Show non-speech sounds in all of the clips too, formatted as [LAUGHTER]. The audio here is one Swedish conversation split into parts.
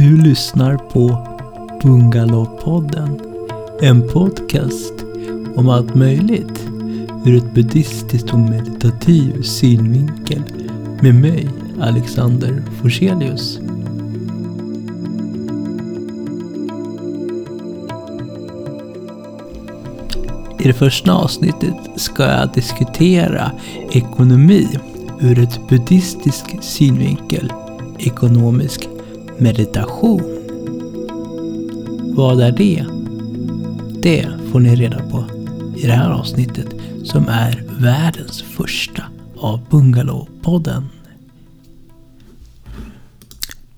Du lyssnar på Bungalowpodden. En podcast om allt möjligt ur ett buddhistiskt och meditativ synvinkel med mig, Alexander Forselius. I det första avsnittet ska jag diskutera ekonomi ur ett buddhistisk synvinkel, ekonomisk meditation. Vad är det? Det får ni reda på i det här avsnittet som är världens första av Bungalowpodden.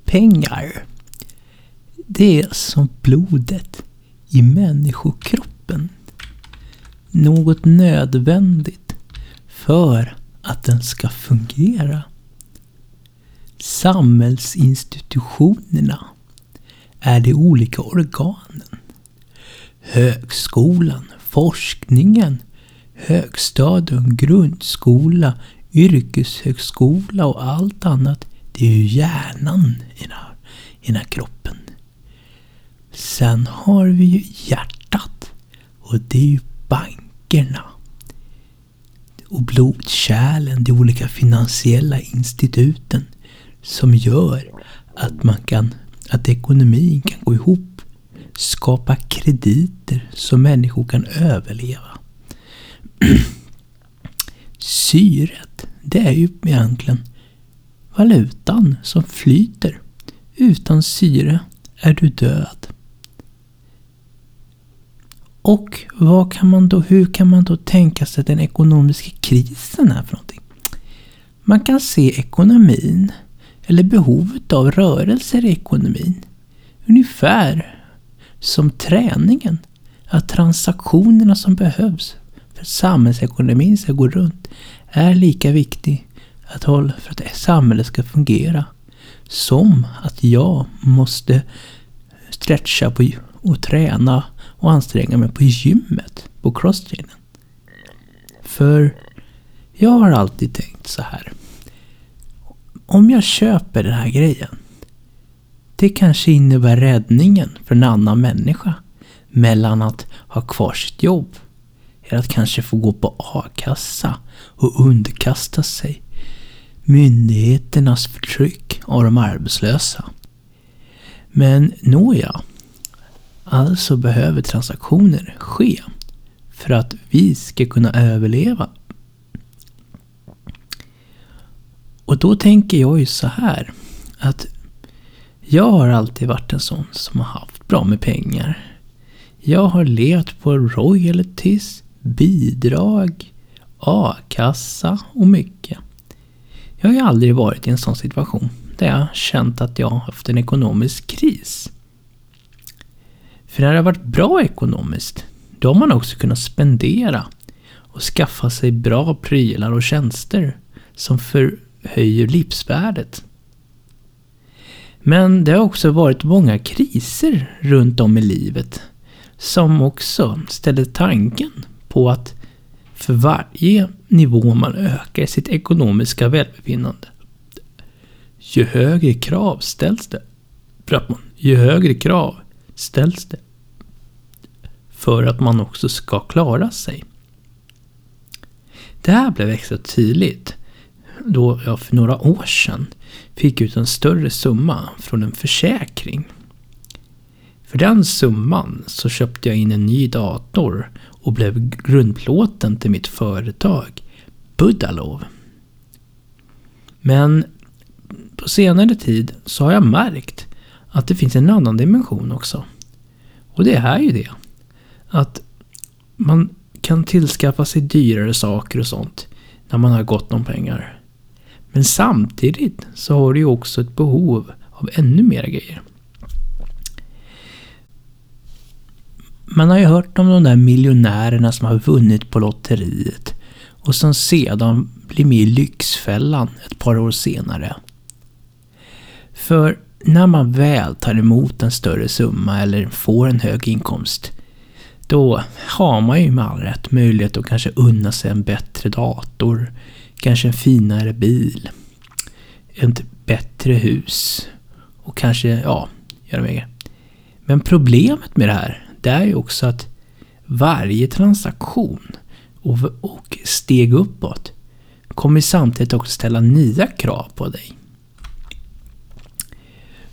Pengar. Det är som blodet i människokroppen. Något nödvändigt för att den ska fungera. Samhällsinstitutionerna är de olika organen. Högskolan, forskningen, högstadium, grundskola, yrkeshögskola och allt annat. Det är ju hjärnan i den här, i den här kroppen. Sen har vi ju hjärtat. Och det är ju bankerna. Och blodkärlen, de olika finansiella instituten som gör att man kan, att ekonomin kan gå ihop. Skapa krediter så människor kan överleva. [CLEARS THROAT] Syret, det är ju egentligen valutan som flyter. Utan syre är du död. Och vad kan man då, hur kan man då tänka sig den ekonomiska krisen är för någonting? Man kan se ekonomin eller behovet av rörelser i ekonomin. Ungefär som träningen. Att transaktionerna som behövs för att samhällsekonomin ska gå runt är lika viktig att hålla för att samhället ska fungera. Som att jag måste stretcha på och träna och anstränga mig på gymmet, på crosstrainen. För jag har alltid tänkt så här om jag köper den här grejen. Det kanske innebär räddningen för en annan människa. Mellan att ha kvar sitt jobb. Eller att kanske få gå på a-kassa och underkasta sig myndigheternas förtryck av de arbetslösa. Men nåja. Alltså behöver transaktioner ske för att vi ska kunna överleva Och då tänker jag ju så här. Att jag har alltid varit en sån som har haft bra med pengar. Jag har levt på royalties, bidrag, a-kassa och mycket. Jag har ju aldrig varit i en sån situation där jag känt att jag har haft en ekonomisk kris. För när det har varit bra ekonomiskt, då har man också kunnat spendera och skaffa sig bra prylar och tjänster som för höjer livsvärdet. Men det har också varit många kriser runt om i livet som också ställer tanken på att för varje nivå man ökar sitt ekonomiska välbefinnande ju högre krav ställs det. Ju högre krav ställs det för att man också ska klara sig. Det här blev extra tydligt då jag för några år sedan fick ut en större summa från en försäkring. För den summan så köpte jag in en ny dator och blev grundplåten till mitt företag Budalov. Men på senare tid så har jag märkt att det finns en annan dimension också. Och det är ju det. Att man kan tillskaffa sig dyrare saker och sånt när man har gott om pengar. Men samtidigt så har du ju också ett behov av ännu mer grejer. Man har ju hört om de där miljonärerna som har vunnit på lotteriet och som sedan blir med i Lyxfällan ett par år senare. För när man väl tar emot en större summa eller får en hög inkomst då har man ju med all rätt möjlighet att kanske unna sig en bättre dator, Kanske en finare bil. Ett bättre hus. Och kanske, ja, göra mer. Men problemet med det här, det är ju också att varje transaktion och, och steg uppåt kommer samtidigt också ställa nya krav på dig.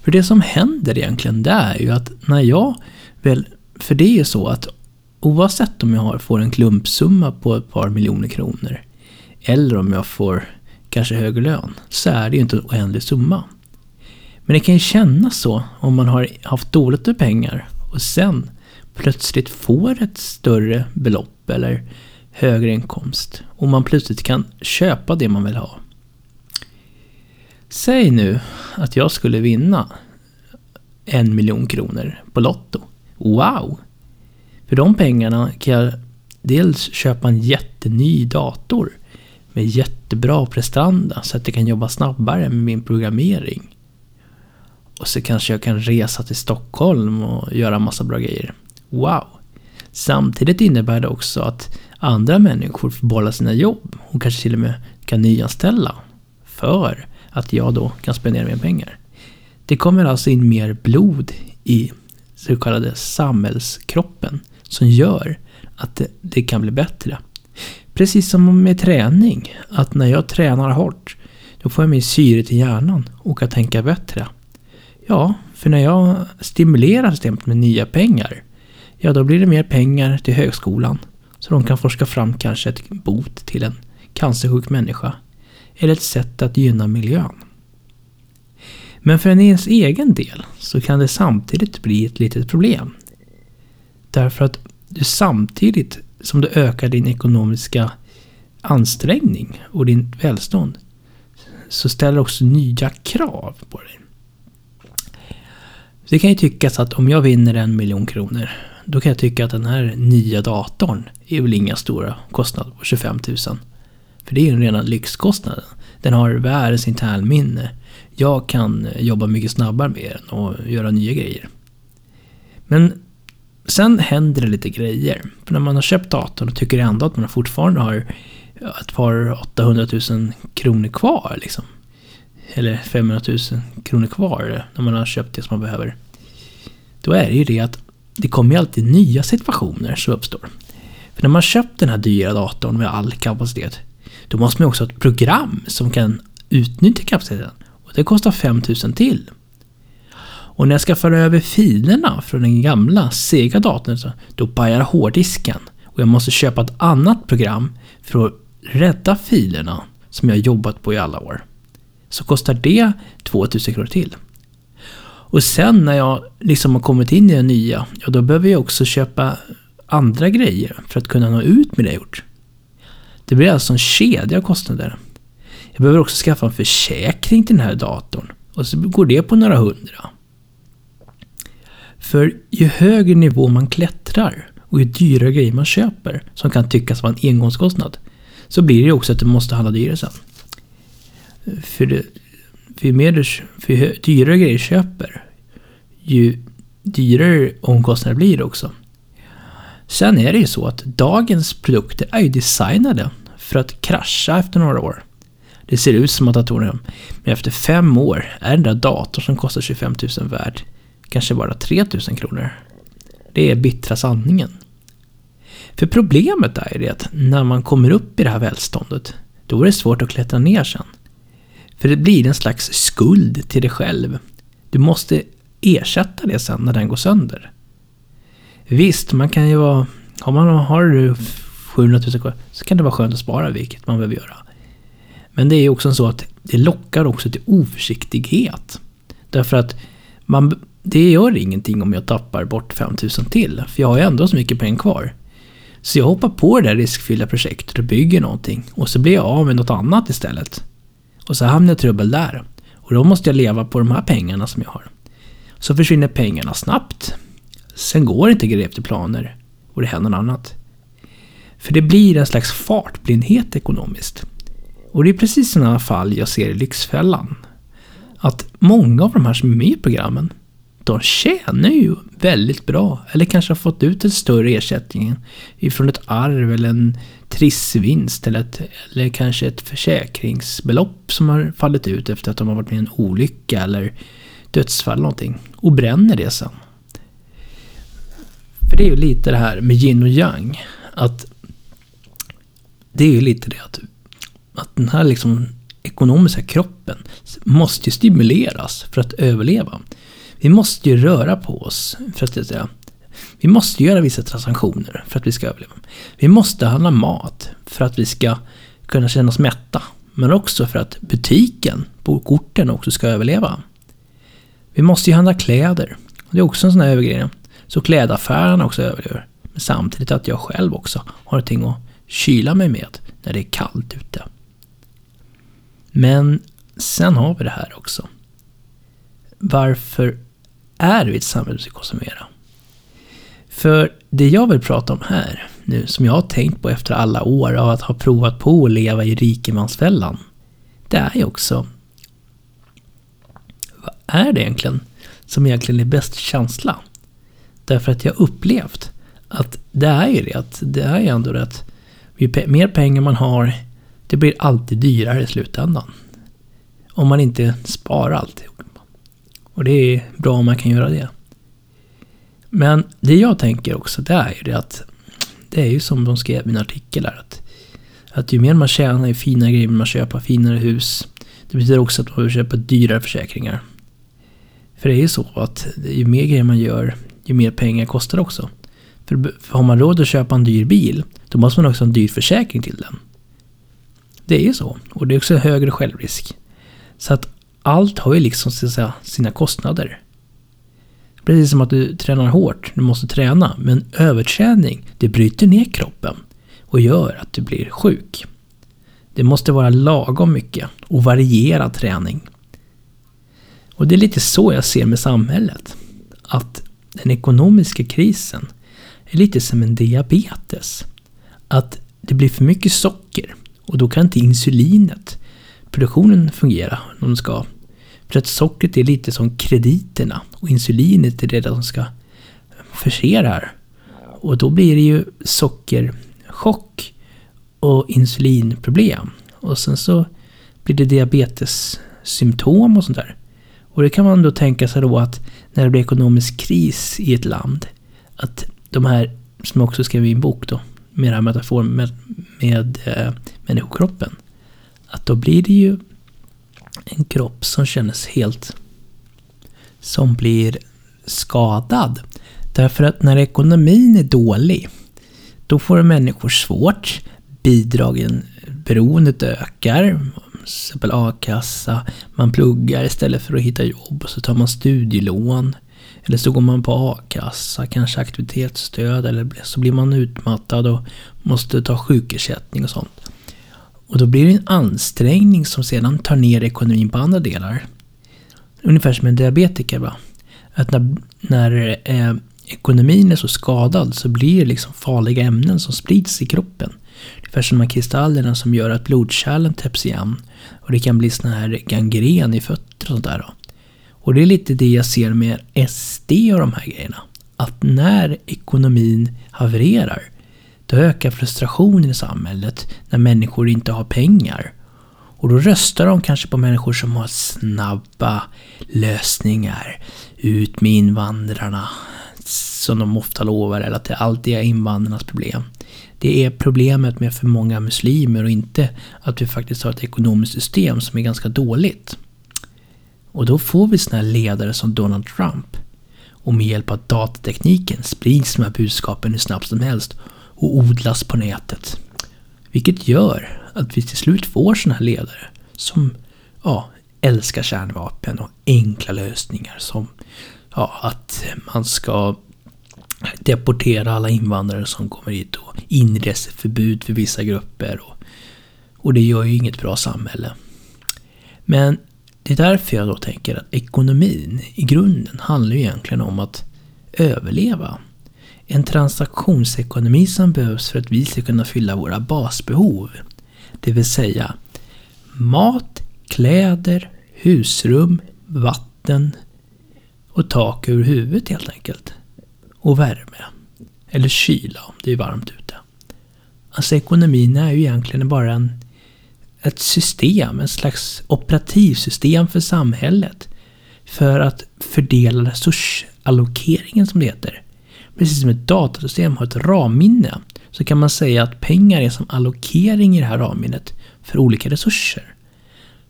För det som händer egentligen det är ju att när jag väl... För det är ju så att oavsett om jag har, får en klumpsumma på ett par miljoner kronor eller om jag får kanske högre lön så är det ju inte en oändlig summa. Men det kan ju kännas så om man har haft dåligt med pengar och sen plötsligt får ett större belopp eller högre inkomst och man plötsligt kan köpa det man vill ha. Säg nu att jag skulle vinna en miljon kronor på Lotto. Wow! För de pengarna kan jag dels köpa en jätteny dator med jättebra prestanda så att jag kan jobba snabbare med min programmering. Och så kanske jag kan resa till Stockholm och göra massa bra grejer. Wow! Samtidigt innebär det också att andra människor får behålla sina jobb och kanske till och med kan nyanställa. För att jag då kan spendera mer pengar. Det kommer alltså in mer blod i så kallade samhällskroppen som gör att det, det, kan bli bättre. Precis som med träning, att när jag tränar hårt då får jag mer syre till hjärnan och kan tänka bättre. Ja, för när jag stimulerar systemet med nya pengar, ja då blir det mer pengar till högskolan. Så de kan forska fram kanske ett bot till en cancersjuk människa. Eller ett sätt att gynna miljön. Men för en ens egen del så kan det samtidigt bli ett litet problem. Därför att du samtidigt som du ökar din ekonomiska ansträngning och din välstånd så ställer också nya krav på dig. Det kan ju tyckas att om jag vinner en miljon kronor då kan jag tycka att den här nya datorn är väl inga stora kostnader på 25 000. För det är ju en rena lyxkostnaden. Den har världens internminne. Jag kan jobba mycket snabbare med den och göra nya grejer. Men sen händer det lite grejer. För när man har köpt datorn och tycker ändå att man fortfarande har ett par 800 000 kronor kvar. Liksom. Eller 500 000 kronor kvar när man har köpt det som man behöver. Då är det ju det att det kommer ju alltid nya situationer som uppstår. För när man köpt den här dyra datorn med all kapacitet, då måste man också ha ett program som kan utnyttja kapaciteten. Och det kostar 5000 till. Och när jag ska föra över filerna från den gamla sega datorn, då pajar hårddisken. Och jag måste köpa ett annat program för att rädda filerna som jag jobbat på i alla år. Så kostar det 2000 kronor till. Och sen när jag liksom har kommit in i det nya, ja då behöver jag också köpa andra grejer för att kunna nå ut med det jag gjort. Det blir alltså en kedja av kostnader. Jag behöver också skaffa en försäkring till den här datorn. Och så går det på några hundra. För ju högre nivå man klättrar och ju dyrare grejer man köper, som kan tyckas vara en engångskostnad, så blir det också att du måste handla dyrare sen. För, det, för ju mer du, för dyrare grejer du köper, ju dyrare omkostnader blir det också. Sen är det ju så att dagens produkter är ju designade för att krascha efter några år. Det ser ut som att datorn men efter fem år är den där datorn som kostar 25 000 värd kanske bara 3 000 kronor. Det är bittra sanningen. För problemet är det att när man kommer upp i det här välståndet, då är det svårt att klättra ner sen. För det blir en slags skuld till dig själv. Du måste ersätta det sen när den går sönder. Visst, man kan ju vara... Om man har 700 000 kvar så kan det vara skönt att spara, vilket man behöver göra. Men det är ju också så att det lockar också till oförsiktighet. Därför att man, det gör ingenting om jag tappar bort 5000 till, för jag har ju ändå så mycket pengar kvar. Så jag hoppar på det där riskfyllda projektet och bygger någonting och så blir jag av med något annat istället. Och så hamnar jag i trubbel där. Och då måste jag leva på de här pengarna som jag har. Så försvinner pengarna snabbt. Sen går inte grejer efter planer och det händer något annat. För det blir en slags fartblindhet ekonomiskt. Och det är precis sådana fall jag ser i Lyxfällan. Att många av de här som är med i programmen, de tjänar ju väldigt bra. Eller kanske har fått ut en större ersättning ifrån ett arv eller en trissvinst eller, ett, eller kanske ett försäkringsbelopp som har fallit ut efter att de har varit med i en olycka eller dödsfall eller någonting och bränner det sen. För det är ju lite det här med yin och yang. Att det är ju lite det att, att den här liksom ekonomiska kroppen måste ju stimuleras för att överleva. Vi måste ju röra på oss, för att säga. Vi måste göra vissa transaktioner för att vi ska överleva. Vi måste handla mat för att vi ska kunna känna oss mätta. Men också för att butiken på korten också ska överleva. Vi måste ju handla kläder. Det är också en sån här övergrej. Så klädaffärerna också överlever. Men samtidigt att jag själv också har någonting att kyla mig med när det är kallt ute. Men sen har vi det här också. Varför är vi ett samhälle vi ska konsumera? För det jag vill prata om här nu, som jag har tänkt på efter alla år av att ha provat på att leva i rikemansfällan, det är ju också vad är det egentligen som egentligen är bäst känsla? Därför att jag upplevt att det är ju det, att det är ju ändå det att ju mer pengar man har, det blir alltid dyrare i slutändan. Om man inte sparar alltihop. Och det är bra om man kan göra det. Men det jag tänker också, det är ju det att det är ju som de skrev i en artikel här. Att, att ju mer man tjänar, ju finare grejer man köper, finare hus. Det betyder också att man behöver köpa dyrare försäkringar. För det är ju så att ju mer grejer man gör, ju mer pengar kostar det också. För, för har man råd att köpa en dyr bil, då måste man också ha en dyr försäkring till den. Det är ju så. Och det är också högre självrisk. Så att allt har ju liksom så att säga, sina kostnader. Precis som att du tränar hårt, du måste träna. Men överträning, det bryter ner kroppen och gör att du blir sjuk. Det måste vara lagom mycket och varierad träning. Och det är lite så jag ser med samhället. Att den ekonomiska krisen är lite som en diabetes. Att det blir för mycket socker och då kan inte insulinet, produktionen fungera om den ska. För att sockret är lite som krediterna och insulinet är det som ska förse det här. Och då blir det ju sockerchock och insulinproblem. Och sen så blir det diabetessymptom och sånt där. Och det kan man då tänka sig då att när det blir ekonomisk kris i ett land, att de här, som jag också skrev i en bok då, med den här metaforen med, med eh, människokroppen, att då blir det ju en kropp som känns helt... som blir skadad. Därför att när ekonomin är dålig, då får människor svårt. Bidragen, beroendet ökar. Till exempel a-kassa. Man pluggar istället för att hitta jobb och så tar man studielån. Eller så går man på a-kassa, kanske aktivitetsstöd eller så blir man utmattad och måste ta sjukersättning och sånt. Och då blir det en ansträngning som sedan tar ner ekonomin på andra delar. Ungefär som en diabetiker. Va? Att när, när eh, ekonomin är så skadad så blir det liksom farliga ämnen som sprids i kroppen. Ungefär som de här kristallerna som gör att blodkärlen täpps igen. Och det kan bli sån här gangren i fötter och sånt där. Då. Och det är lite det jag ser med SD och de här grejerna. Att när ekonomin havererar då ökar frustrationen i samhället när människor inte har pengar. Och då röstar de kanske på människor som har snabba lösningar. Ut med invandrarna. Som de ofta lovar, eller att det alltid är invandrarnas problem. Det är problemet med för många muslimer och inte att vi faktiskt har ett ekonomiskt system som är ganska dåligt. Och då får vi såna här ledare som Donald Trump. Och med hjälp av datatekniken sprids de här budskapen hur snabbt som helst och odlas på nätet. Vilket gör att vi till slut får sådana här ledare som ja, älskar kärnvapen och enkla lösningar som ja, att man ska deportera alla invandrare som kommer hit och inreseförbud för vissa grupper. Och, och det gör ju inget bra samhälle. Men det är därför jag då tänker att ekonomin i grunden handlar ju egentligen om att överleva. En transaktionsekonomi som behövs för att vi ska kunna fylla våra basbehov. Det vill säga mat, kläder, husrum, vatten och tak över huvudet helt enkelt. Och värme. Eller kyla om det är varmt ute. Alltså ekonomin är ju egentligen bara en, ett system, ett slags operativsystem för samhället. för att fördela resursallokeringen som det heter. Precis som ett datasystem har ett ramminne så kan man säga att pengar är som allokering i det här ramminnet för olika resurser.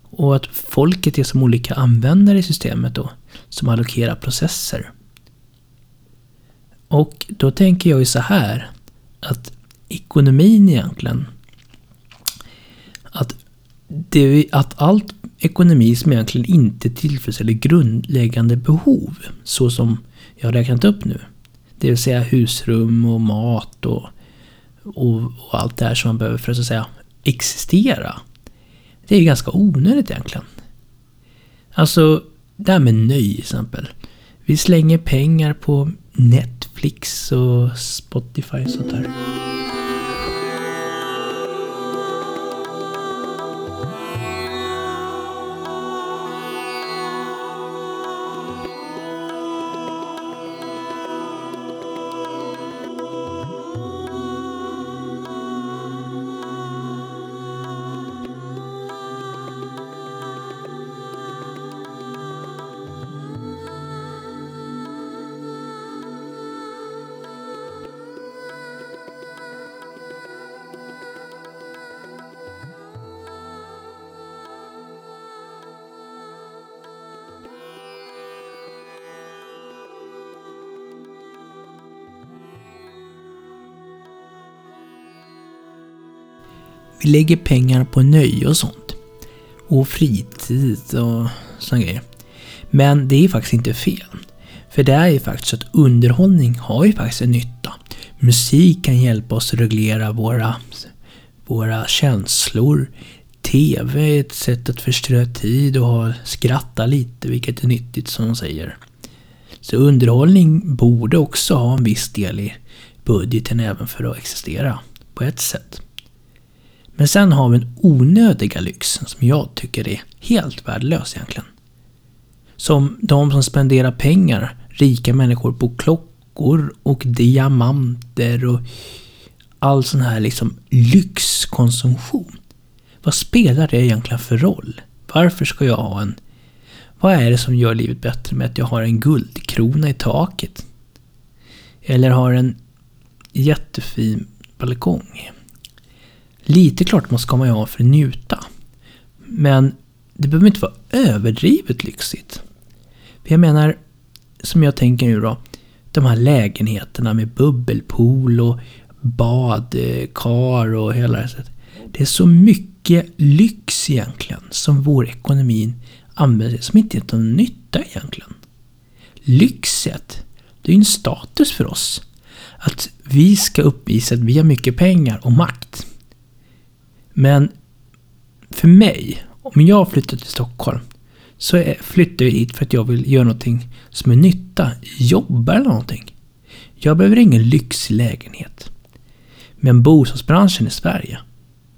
Och att folket är som olika användare i systemet då, som allokerar processer. Och då tänker jag ju så här, att ekonomin egentligen, att, det, att allt ekonomi som egentligen inte tillfredsställer grundläggande behov, så som jag har räknat upp nu, det vill säga husrum och mat och, och, och allt det här som man behöver för att, så att säga existera. Det är ju ganska onödigt egentligen. Alltså, det här med nöje till exempel. Vi slänger pengar på Netflix och Spotify och sånt där. Vi lägger pengar på nöje och sånt. Och fritid och såna grejer. Men det är faktiskt inte fel. För det är ju faktiskt så att underhållning har ju faktiskt en nytta. Musik kan hjälpa oss att reglera våra, våra känslor. TV är ett sätt att förströ tid och skratta lite, vilket är nyttigt som de säger. Så underhållning borde också ha en viss del i budgeten även för att existera, på ett sätt. Men sen har vi den onödiga lyxen som jag tycker är helt värdelös egentligen. Som de som spenderar pengar, rika människor, på klockor och diamanter och all sån här liksom lyxkonsumtion. Vad spelar det egentligen för roll? Varför ska jag ha en... Vad är det som gör livet bättre med att jag har en guldkrona i taket? Eller har en jättefin balkong? Lite klart ska man ju ha för att njuta. Men det behöver inte vara överdrivet lyxigt. För jag menar, som jag tänker nu då, de här lägenheterna med bubbelpool och badkar och hela det Det är så mycket lyx egentligen som vår ekonomi använder som inte är någon nytta egentligen. Lyxet, det är ju en status för oss. Att vi ska uppvisa att vi har mycket pengar och makt. Men för mig, om jag flyttar till Stockholm, så flyttar jag hit för att jag vill göra någonting som är nytta. Jobba eller någonting. Jag behöver ingen lyxig lägenhet. Men bostadsbranschen i Sverige,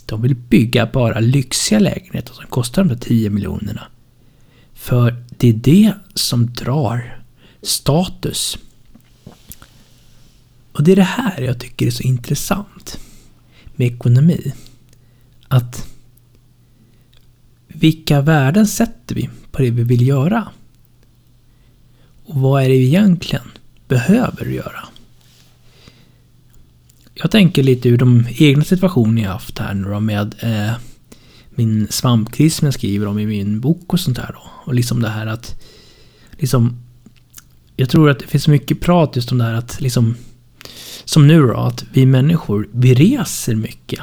de vill bygga bara lyxiga lägenheter som kostar de där 10 miljonerna. För det är det som drar status. Och det är det här jag tycker är så intressant med ekonomi att vilka värden sätter vi på det vi vill göra? Och vad är det vi egentligen behöver göra? Jag tänker lite ur de egna situationer jag haft här nu då med eh, min svampkris som jag skriver om i min bok och sånt där då. Och liksom det här att liksom jag tror att det finns mycket prat just om det här att liksom som nu då, att vi människor, vi reser mycket.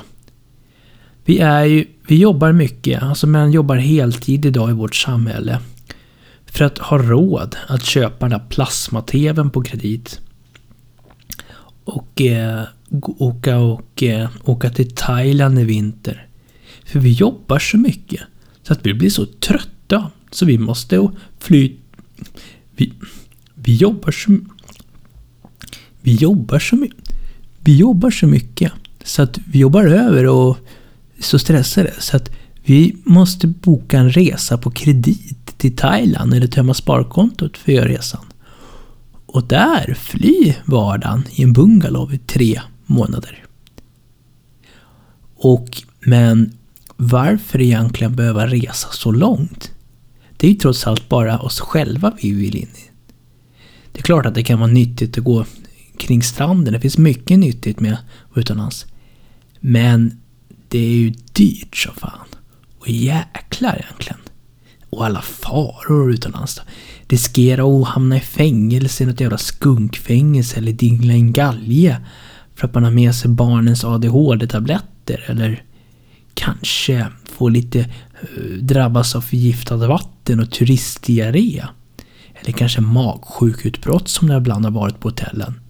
Vi, är ju, vi jobbar mycket, alltså man jobbar heltid idag i vårt samhälle. För att ha råd att köpa den där plasma-tvn på kredit. Och eh, åka, och, eh, åka till Thailand i vinter. För vi jobbar så mycket. Så att vi blir så trötta. Så vi måste fly... Vi, vi jobbar så... Vi jobbar så mycket. Vi jobbar så mycket. Så att vi jobbar över och så stressade så att vi måste boka en resa på kredit till Thailand eller tömma sparkontot för att göra resan. Och där fly vardagen i en bungalow i tre månader. Och, men varför egentligen behöva resa så långt? det är ju trots allt bara oss själva vi vill in i. Det är klart att det kan vara nyttigt att gå kring stranden. Det finns mycket nyttigt med utomlands. Men det är ju dyrt som fan. Och jäklar egentligen. Och alla faror utomlands då. Riskera att hamna i fängelse, något jävla skunkfängelse eller dingla en galge. För att man har med sig barnens ADHD-tabletter eller kanske få lite eh, drabbas av förgiftat vatten och turistdiarré. Eller kanske magsjukutbrott som det ibland har varit på hotellen.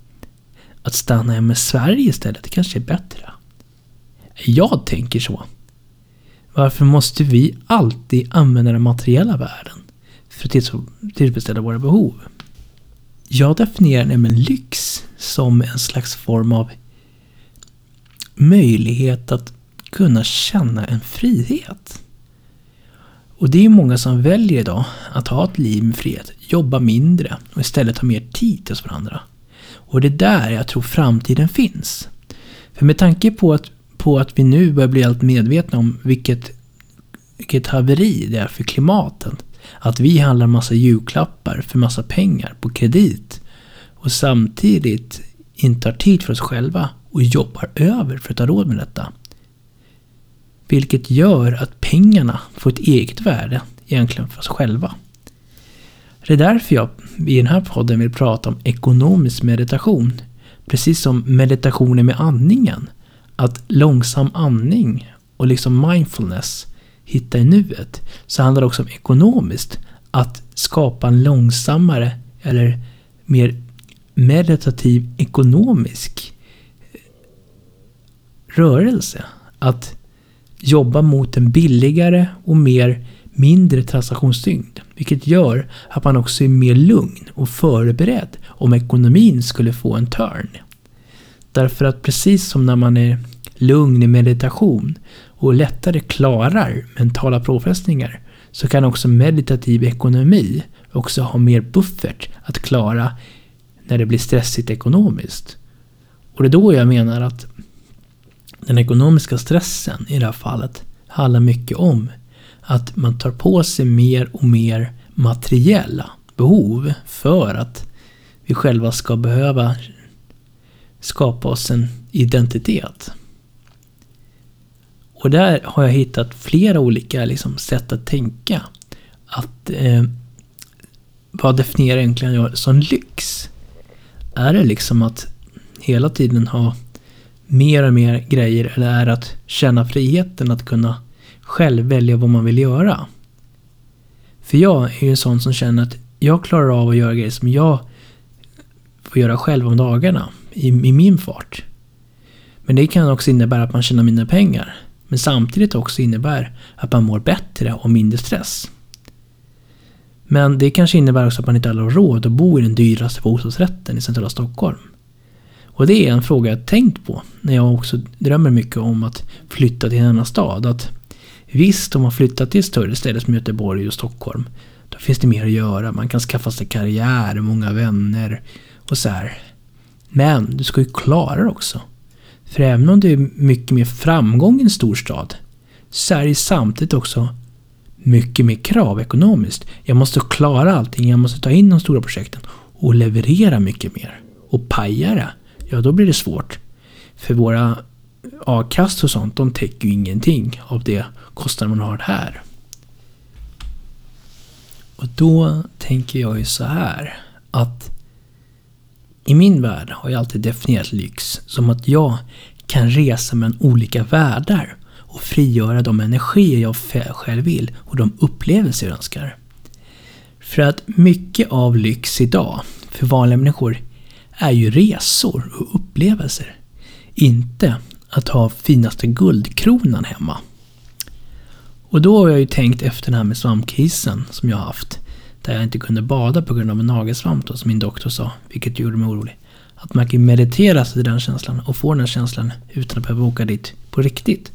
Att stanna hemma i Sverige istället kanske är bättre. Jag tänker så. Varför måste vi alltid använda den materiella världen för att tillfredsställa våra behov? Jag definierar nämligen lyx som en slags form av möjlighet att kunna känna en frihet. Och det är många som väljer idag att ha ett liv med frihet, jobba mindre och istället ha mer tid till varandra. Och det är där jag tror framtiden finns. För med tanke på att, på att vi nu börjar bli allt medvetna om vilket, vilket haveri det är för klimatet. Att vi handlar massa julklappar för massa pengar på kredit. Och samtidigt inte har tid för oss själva och jobbar över för att ha råd med detta. Vilket gör att pengarna får ett eget värde egentligen för oss själva. Det är därför jag i den här podden vill prata om ekonomisk meditation. Precis som meditationen med andningen. Att långsam andning och liksom mindfulness, hitta i nuet, så handlar det också om ekonomiskt. Att skapa en långsammare eller mer meditativ ekonomisk eh, rörelse. Att jobba mot en billigare och mer mindre transaktionstyngd. Vilket gör att man också är mer lugn och förberedd om ekonomin skulle få en törn. Därför att precis som när man är lugn i meditation och lättare klarar mentala påfrestningar så kan också meditativ ekonomi också ha mer buffert att klara när det blir stressigt ekonomiskt. Och det är då jag menar att den ekonomiska stressen i det här fallet handlar mycket om att man tar på sig mer och mer materiella behov för att vi själva ska behöva skapa oss en identitet. Och där har jag hittat flera olika liksom, sätt att tänka. Att eh, Vad definierar egentligen jag som lyx? Är det liksom att hela tiden ha mer och mer grejer eller är det att känna friheten att kunna själv välja vad man vill göra? För jag är ju en sån som känner att jag klarar av att göra grejer som jag får göra själv om dagarna i, i min fart. Men det kan också innebära att man tjänar mindre pengar. Men samtidigt också innebär att man mår bättre och mindre stress. Men det kanske innebär också att man inte har råd att bo i den dyraste bostadsrätten i centrala Stockholm. Och det är en fråga jag tänkt på när jag också drömmer mycket om att flytta till en annan stad. Att visst, om man flyttar till större städer som Göteborg och Stockholm, då finns det mer att göra. Man kan skaffa sig karriär, många vänner och så här. Men du ska ju klara det också. För även om det är mycket mer framgång i en storstad så är det samtidigt också mycket mer krav ekonomiskt. Jag måste klara allting, jag måste ta in de stora projekten och leverera mycket mer. Och pajar det, ja då blir det svårt. För våra a-kast och sånt, de täcker ju ingenting av det kostnader man har här. Och då tänker jag ju så här att i min värld har jag alltid definierat lyx som att jag kan resa mellan olika världar och frigöra de energier jag själv vill och de upplevelser jag önskar. För att mycket av lyx idag, för vanliga människor, är ju resor och upplevelser. Inte att ha finaste guldkronan hemma. Och då har jag ju tänkt efter det här med svampkrisen som jag har haft. Där jag inte kunde bada på grund av en nagelsvamp då, som min doktor sa, vilket gjorde mig orolig. Att man kan meditera sig till den känslan och få den känslan utan att behöva åka dit på riktigt.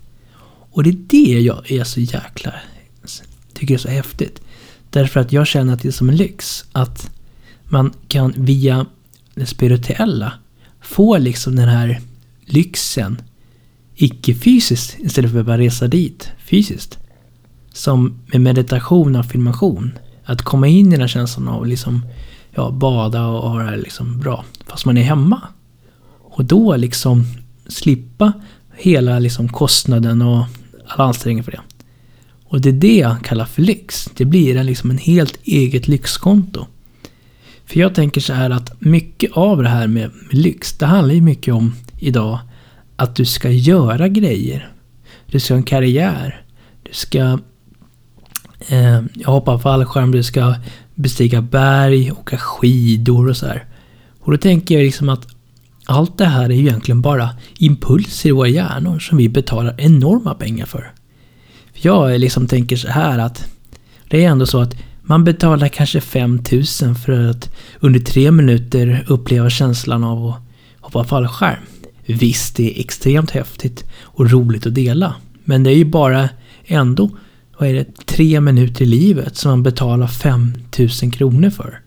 Och det är det jag är så jäkla... Tycker är så häftigt. Därför att jag känner att det är som en lyx. Att man kan via det spirituella få liksom den här lyxen icke-fysiskt istället för att bara resa dit fysiskt. som med meditation och affirmation. Att komma in i den här känslan av liksom, ja, bada och ha det här liksom bra. Fast man är hemma. Och då liksom slippa hela liksom kostnaden och alla ansträngningar för det. Och det är det jag kallar för lyx. Det blir en, liksom en helt eget lyxkonto. För jag tänker så här att mycket av det här med, med lyx, det handlar ju mycket om idag att du ska göra grejer. Du ska ha en karriär. Du ska Eh, jag hoppar fallskärm, du ska bestiga berg, åka skidor och så här. Och då tänker jag liksom att allt det här är ju egentligen bara impulser i våra hjärnor som vi betalar enorma pengar för. Jag liksom tänker så här att det är ändå så att man betalar kanske 5000 för att under tre minuter uppleva känslan av att hoppa fallskärm. Visst, det är extremt häftigt och roligt att dela. Men det är ju bara ändå, vad är det, tre minuter i livet som man betalar 5000 kronor för.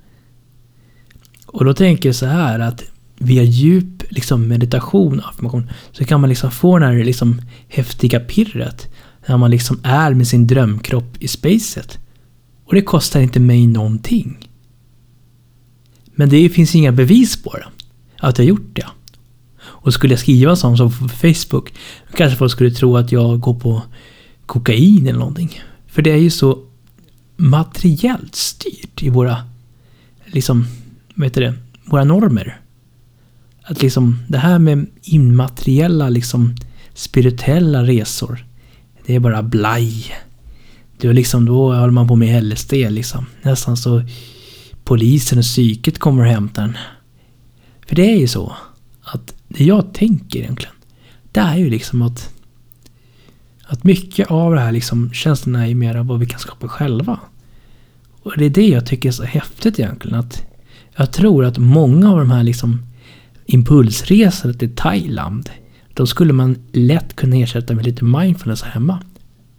Och då tänker jag så här att via djup liksom meditation och affirmation så kan man liksom få det här liksom häftiga pirret. När man liksom är med sin drömkropp i spacet. Och det kostar inte mig någonting. Men det finns inga bevis på det. Att jag gjort det. Och skulle jag skriva sånt som på Facebook, kanske folk skulle tro att jag går på kokain eller någonting. För det är ju så materiellt styrt i våra, liksom, vad heter det, våra normer. Att liksom det här med immateriella, liksom spirituella resor, det är bara blaj. Det är liksom, då håller man på med LSD liksom. Nästan så polisen och psyket kommer och hämtar en. För det är ju så att det jag tänker egentligen, det är ju liksom att att mycket av det här liksom känslorna är ju mer vad vi kan skapa själva. Och det är det jag tycker är så häftigt egentligen. Att jag tror att många av de här liksom impulsresorna till Thailand, då skulle man lätt kunna ersätta med lite mindfulness här hemma.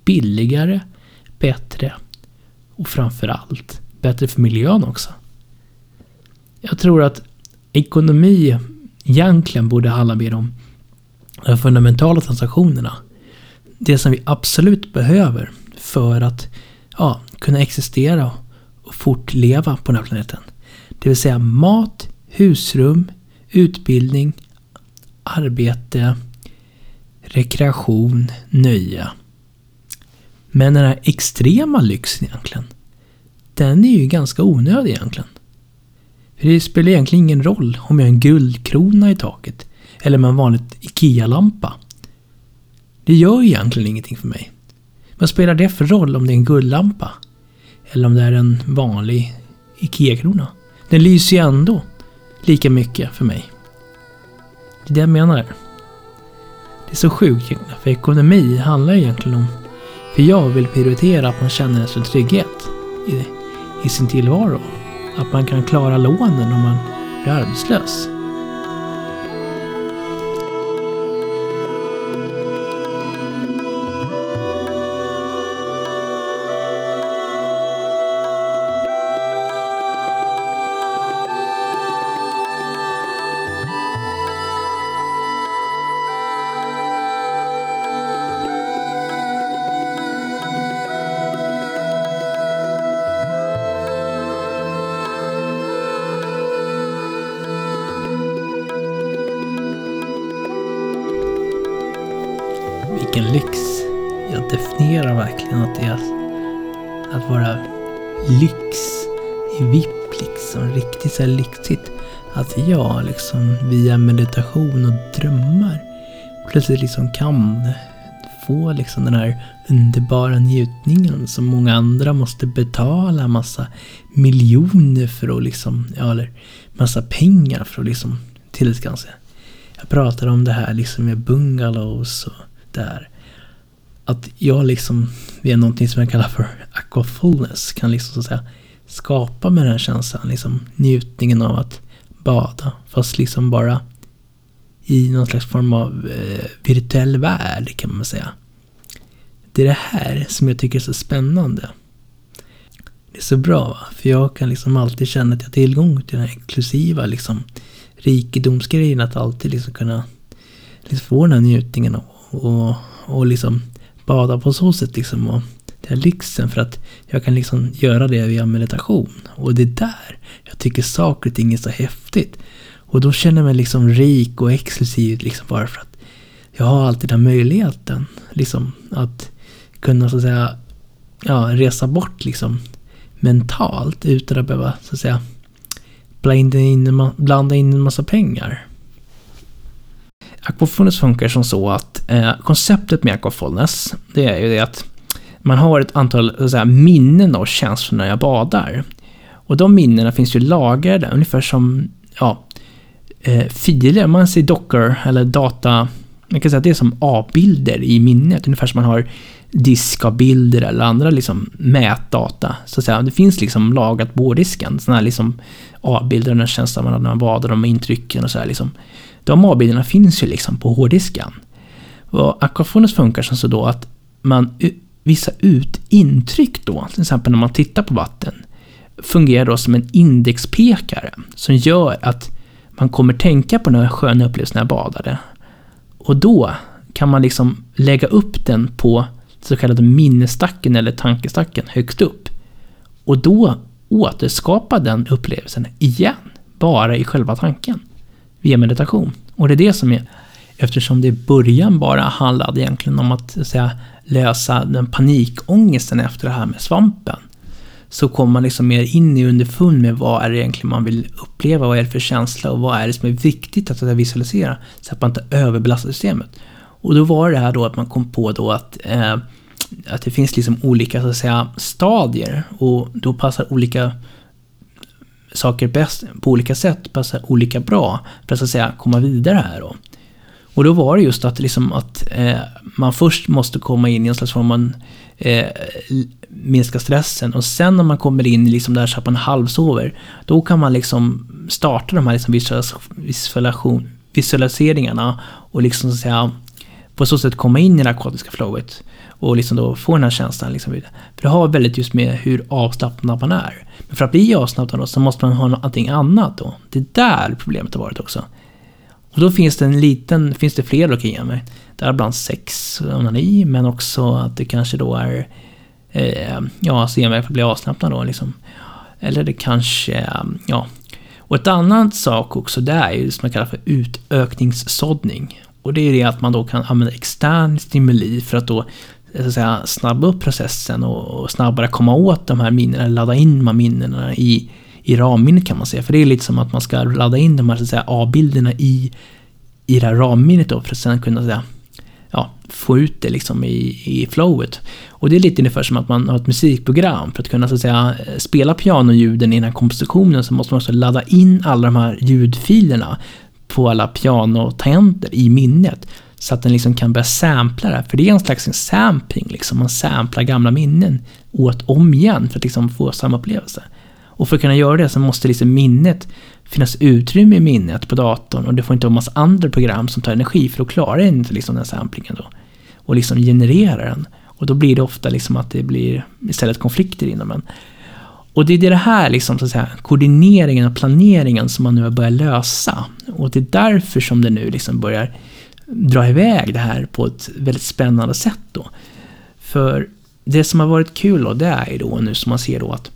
Billigare, bättre och framförallt bättre för miljön också. Jag tror att ekonomi egentligen borde handla mer om de fundamentala transaktionerna. Det som vi absolut behöver för att ja, kunna existera och fortleva på den här planeten. Det vill säga mat, husrum, utbildning, arbete, rekreation, nöje. Men den här extrema lyxen egentligen, den är ju ganska onödig egentligen. För det spelar egentligen ingen roll om jag har en guldkrona i taket eller med en vanlig IKEA-lampa. Det gör egentligen ingenting för mig. Vad spelar det för roll om det är en guldlampa? Eller om det är en vanlig IKEA-krona? Den lyser ju ändå lika mycket för mig. Det är det jag menar. Det är så sjukt egentligen, för ekonomi handlar egentligen om... För jag vill prioritera att man känner en sån trygghet i, i sin tillvaro. Att man kan klara lånen om man blir arbetslös. Liksom via meditation och drömmar plötsligt liksom kan få liksom den här underbara njutningen som många andra måste betala massa miljoner för att liksom, ja eller massa pengar för att liksom tillskansa. Jag pratar om det här liksom med bungalows och där. Att jag liksom via någonting som jag kallar för aquafulness kan liksom så att säga skapa med den här känslan, liksom njutningen av att bada. Fast liksom bara i någon slags form av eh, virtuell värld kan man säga. Det är det här som jag tycker är så spännande. Det är så bra, för jag kan liksom alltid känna att jag har tillgång till den här exklusiva liksom, rikedomsgrejen. Att alltid liksom kunna liksom få den här njutningen och, och, och liksom bada på så sätt liksom och den här lyxen för att jag kan liksom göra det via meditation. Och det är där jag tycker saker och ting är så häftigt. Och då känner jag mig liksom rik och exklusiv liksom bara för att jag har alltid den här möjligheten. Liksom att kunna så att säga ja, resa bort liksom mentalt utan att behöva så att säga blanda in, blanda in en massa pengar. Aquafulness funkar som så att eh, konceptet med aquafulness, det är ju det att man har ett antal säga, minnen och känslor när jag badar. Och de minnena finns ju lagrade, ungefär som ja, eh, filer, man ser dockor eller data, man kan säga att det är som A-bilder i minnet, ungefär som man har diskabilder eller andra liksom mätdata. Så att säga. Det finns liksom lagrat på disken, sådana här liksom A-bilder, den känslan man har när man badar, de intrycken och så här liksom. De A-bilderna finns ju liksom på hårddisken. Och Aquafones funkar som så då att man vissa ut intryck då, till exempel när man tittar på vatten, fungerar då som en indexpekare som gör att man kommer tänka på den här sköna upplevelsen när jag badade. Och då kan man liksom lägga upp den på så kallade minnesstacken eller tankestacken högst upp. Och då återskapa den upplevelsen igen, bara i själva tanken, via meditation. Och det är det som är, eftersom det i början bara handlade egentligen om att, säga, lösa den panikångesten efter det här med svampen, så kommer man liksom mer in i underfund med vad är det egentligen man vill uppleva, vad är det för känsla och vad är det som är viktigt att visualisera, så att man inte överbelastar systemet. Och då var det här då att man kom på då att eh, att det finns liksom olika så att säga, stadier och då passar olika saker bäst på olika sätt, passar olika bra för att, så att säga, komma vidare här då. Och då var det just att, liksom att eh, man först måste komma in i en slags form av eh, minska stressen och sen när man kommer in liksom där så att man halvsover, då kan man liksom starta de här liksom visualisation, visualiseringarna och liksom så att säga på så sätt komma in i det narkotiska flowet och liksom då få den här känslan. Liksom. För det har väldigt just med hur avslappnad man är. Men för att bli avslappnad då, så måste man ha någonting annat då. Det är där problemet har varit också. Och då finns det en liten, finns det fler olika gener. Däribland sex, onani, men också att det kanske då är eh, ja, alltså, genvägar för att bli avslappnad då liksom. Eller det kanske, eh, ja. Och ett annat sak också, det är ju det som man kallar för utökningssåddning. Och det är det att man då kan använda extern stimuli för att då eh, så att säga, snabba upp processen och, snabbare komma åt de här minnena, ladda in de här minnena i, i ramminnet kan man säga. För det är lite som att man ska ladda in de här så A-bilderna i, i det här ramminnet då för att sen kunna säga, ja, få ut det liksom i, i flowet. Och det är lite ungefär som att man har ett musikprogram. För att kunna så att säga, spela pianoljuden i den här kompositionen så måste man också ladda in alla de här ljudfilerna på alla pianotangenter i minnet. Så att den liksom kan börja sampla det. För det är en slags sampling, liksom. man samplar gamla minnen åt om igen för att liksom få samma upplevelse. Och för att kunna göra det så måste liksom minnet finnas utrymme i minnet på datorn och det får inte vara massa andra program som tar energi för att klara inte liksom den samplingen då. Och liksom generera den. Och då blir det ofta liksom att det blir istället konflikter inom en. Och det är det här liksom, så att säga, koordineringen och planeringen som man nu har börjat lösa. Och det är därför som det nu liksom börjar dra iväg det här på ett väldigt spännande sätt då. För det som har varit kul då, det är ju då nu som man ser då att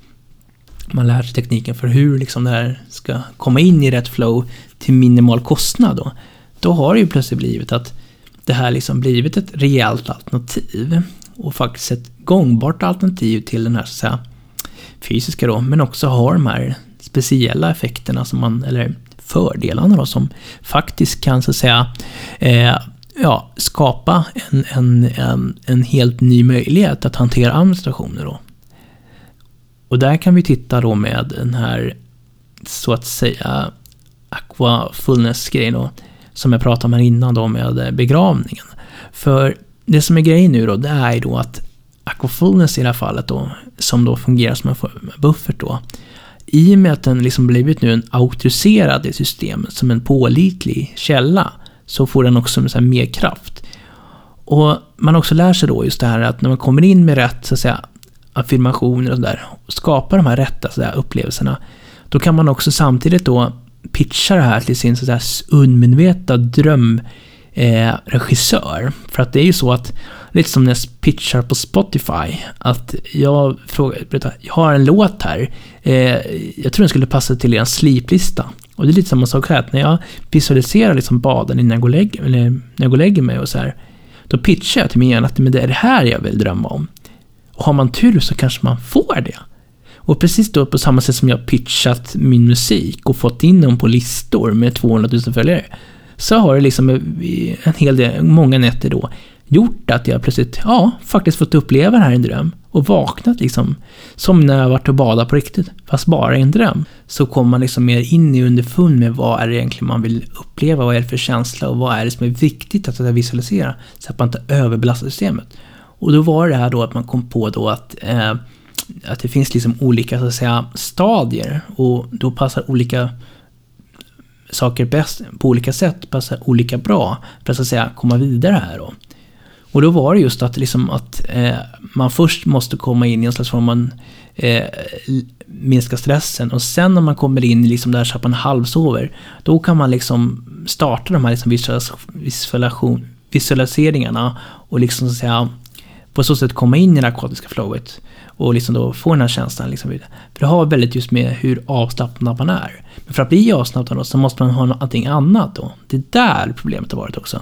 man lär sig tekniken för hur liksom det här ska komma in i rätt flow till minimal kostnad då. Då har det ju plötsligt blivit att det här liksom blivit ett rejält alternativ. Och faktiskt ett gångbart alternativ till den här så att säga fysiska då, men också har de här speciella effekterna som man, eller fördelarna då, som faktiskt kan så att säga eh, ja, skapa en, en, en, en helt ny möjlighet att hantera administrationer då. Och där kan vi titta då med den här, så att säga, aquafullness-grejen då, som jag pratade om här innan då med eh, begravningen. För det som är grejen nu då, det är ju då att aquafullness i det här fallet då, som då fungerar som en buffert då, i och med att den liksom blivit nu en auktoriserad i systemet som en pålitlig källa så får den också så mer kraft. Och man också lär sig då just det här att när man kommer in med rätt så att säga, affirmationer och sådär, skapa de här rätta så där, upplevelserna, då kan man också samtidigt då pitcha det här till sin så att undermedvetna drömregissör. eh. För att det är ju så att, lite som när jag pitchar på Spotify, att jag frågar, berätta, jag har en låt här, eh, jag tror den skulle passa till er sliplista. Och det är lite samma sak här, att när jag visualiserar liksom baden innan jag går och lägger, eller när jag går och lägger mig och så här, då pitchar jag till min hjärna att det är det här jag vill drömma om. Och har man tur så kanske man får det. Och precis då på samma sätt som jag pitchat min musik och fått in dem på listor med 200 000 följare, så har det liksom eh, en hel del, många nätter då, gjort att jag plötsligt, ja, faktiskt fått uppleva det här i en dröm. Och vaknat liksom, som när jag varit och badat på riktigt, fast bara i en dröm. Så kommer man liksom mer in i underfund med vad är det egentligen man vill uppleva, vad är det för känsla och vad är det som är viktigt att visualisera, så att man inte överbelastar systemet. Och då var det här då att man kom på då att eh, att det finns liksom olika så att säga, stadier och då passar olika saker bäst på olika sätt, passar olika bra för att, så att säga, komma vidare här då. Och då var det just att, liksom att eh, man först måste komma in i en slags form av eh, minska stressen och sen när man kommer in i liksom där så att man halvsover, då kan man liksom starta de här liksom visualiseringarna och liksom så att säga på så sätt komma in i det narkotiska flowet och liksom då få den här känslan. Liksom. För det har väldigt just med hur avslappnad man är. Men för att bli avslappnad då, så måste man ha någonting annat då. Det är där problemet har varit också.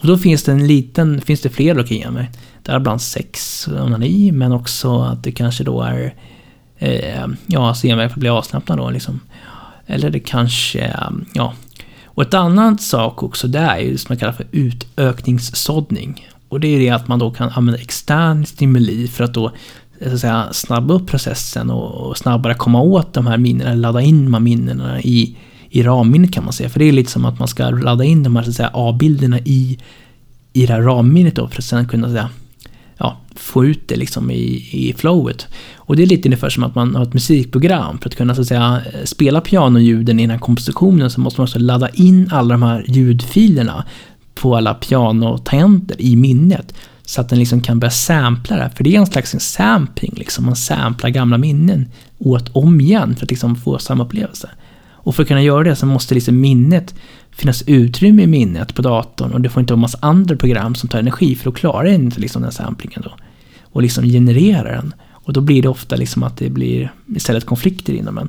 Och då finns det en liten, finns det fler leukemier. Däribland sex, onani, men också att det kanske då är eh, ja, alltså genväg för att bli avslappnad då liksom. Eller det kanske, ja. Och ett annat sak också, det är ju det som man kallar för utökningssåddning. Och det är det att man då kan använda extern stimuli för att då eh, så att säga, snabba upp processen och, snabbare komma åt de här minnena, ladda in de här minnena i, i ramminnet kan man säga. För det är lite som att man ska ladda in de här så att säga, A-bilderna i, i det här ramminnet då för att sen kunna säga, ja, få ut det liksom i, i flowet. Och det är lite ungefär som att man har ett musikprogram. För att kunna så att säga, spela pianoljuden i den här kompositionen så måste man också ladda in alla de här ljudfilerna på alla pianotangenter i minnet. Så att den liksom kan börja sampla det. För det är en slags sampling, liksom. man samplar gamla minnen åt om igen för att liksom få samma upplevelse. Och för att kunna göra det så måste liksom minnet finnas utrymme i minnet på datorn och det får inte vara massa andra program som tar energi för att klara inte liksom den samplingen då. Och liksom generera den. Och då blir det ofta liksom att det blir istället konflikter inom en.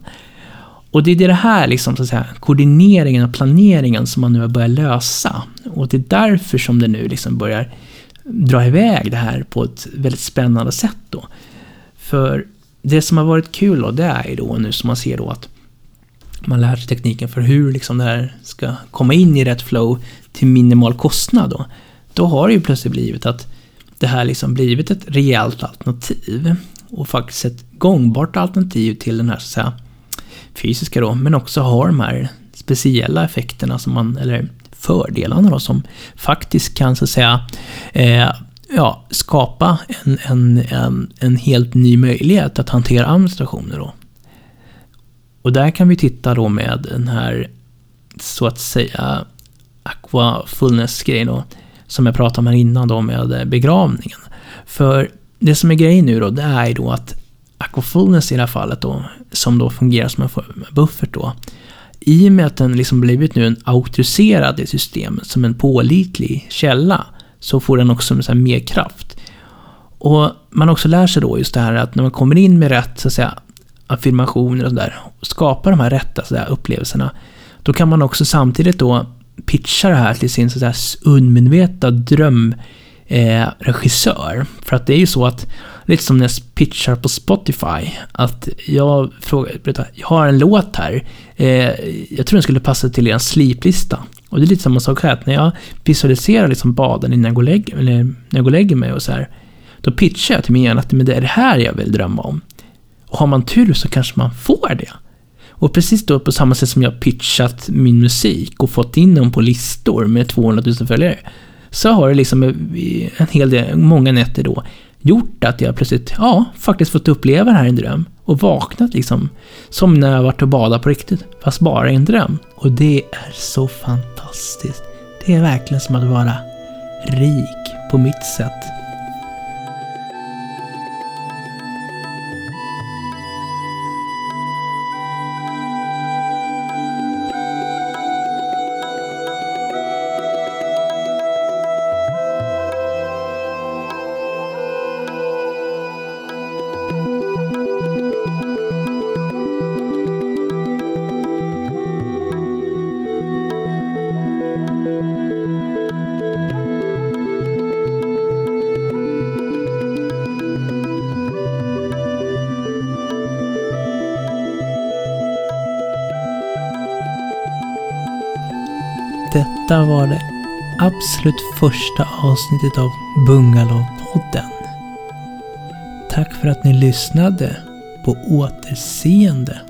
Och det är det här liksom, så att säga, koordineringen och planeringen som man nu har börjat lösa. Och det är därför som det nu liksom börjar dra iväg det här på ett väldigt spännande sätt då. För det som har varit kul då, det är ju då nu som man ser då att man lär sig tekniken för hur liksom det här ska komma in i rätt flow till minimal kostnad då. Då har det ju plötsligt blivit att det här liksom blivit ett rejält alternativ. Och faktiskt ett gångbart alternativ till den här så att säga, fysiska då, men också har de här speciella effekterna som man, eller fördelarna då, som faktiskt kan så att säga eh, ja, skapa en, en, en, en helt ny möjlighet att hantera administrationer då. Och där kan vi titta då med den här så att säga aquafullness-grejen då, som jag pratade om här innan då med begravningen. För det som är grejen nu då, det är ju då att aquafullness i det här fallet då, som då fungerar som en buffert då, i och med att den liksom blivit nu en auktoriserad i systemet som en pålitlig källa så får den också så mer kraft. Och man också lär sig då just det här att när man kommer in med rätt så att säga, affirmationer och sådär och skapar de här rätta så där, upplevelserna då kan man också samtidigt då pitcha det här till sin så att säga, undermedvetna dröm. Eh, För att det är ju så att lite som när jag pitchar på Spotify. Att jag frågar, berätta, jag har en låt här. Eh, jag tror den skulle passa till er sliplista. Och det är lite samma sak här, att när jag visualiserar liksom baden innan jag går och lägger, eller när jag går och lägger mig och så här. Då pitchar jag till min hjärna att men det är det här jag vill drömma om. Och har man tur så kanske man får det. Och precis då på samma sätt som jag pitchat min musik och fått in dem på listor med 200 000 följare. Så har det liksom en hel del, många nätter då gjort att jag plötsligt, ja, faktiskt fått uppleva det här i en dröm. Och vaknat liksom, som när jag varit och badat på riktigt, fast bara i en dröm. Och det är så fantastiskt. Det är verkligen som att vara rik på mitt sätt. Detta var det absolut första avsnittet av Bungalowpodden. Tack för att ni lyssnade. På återseende.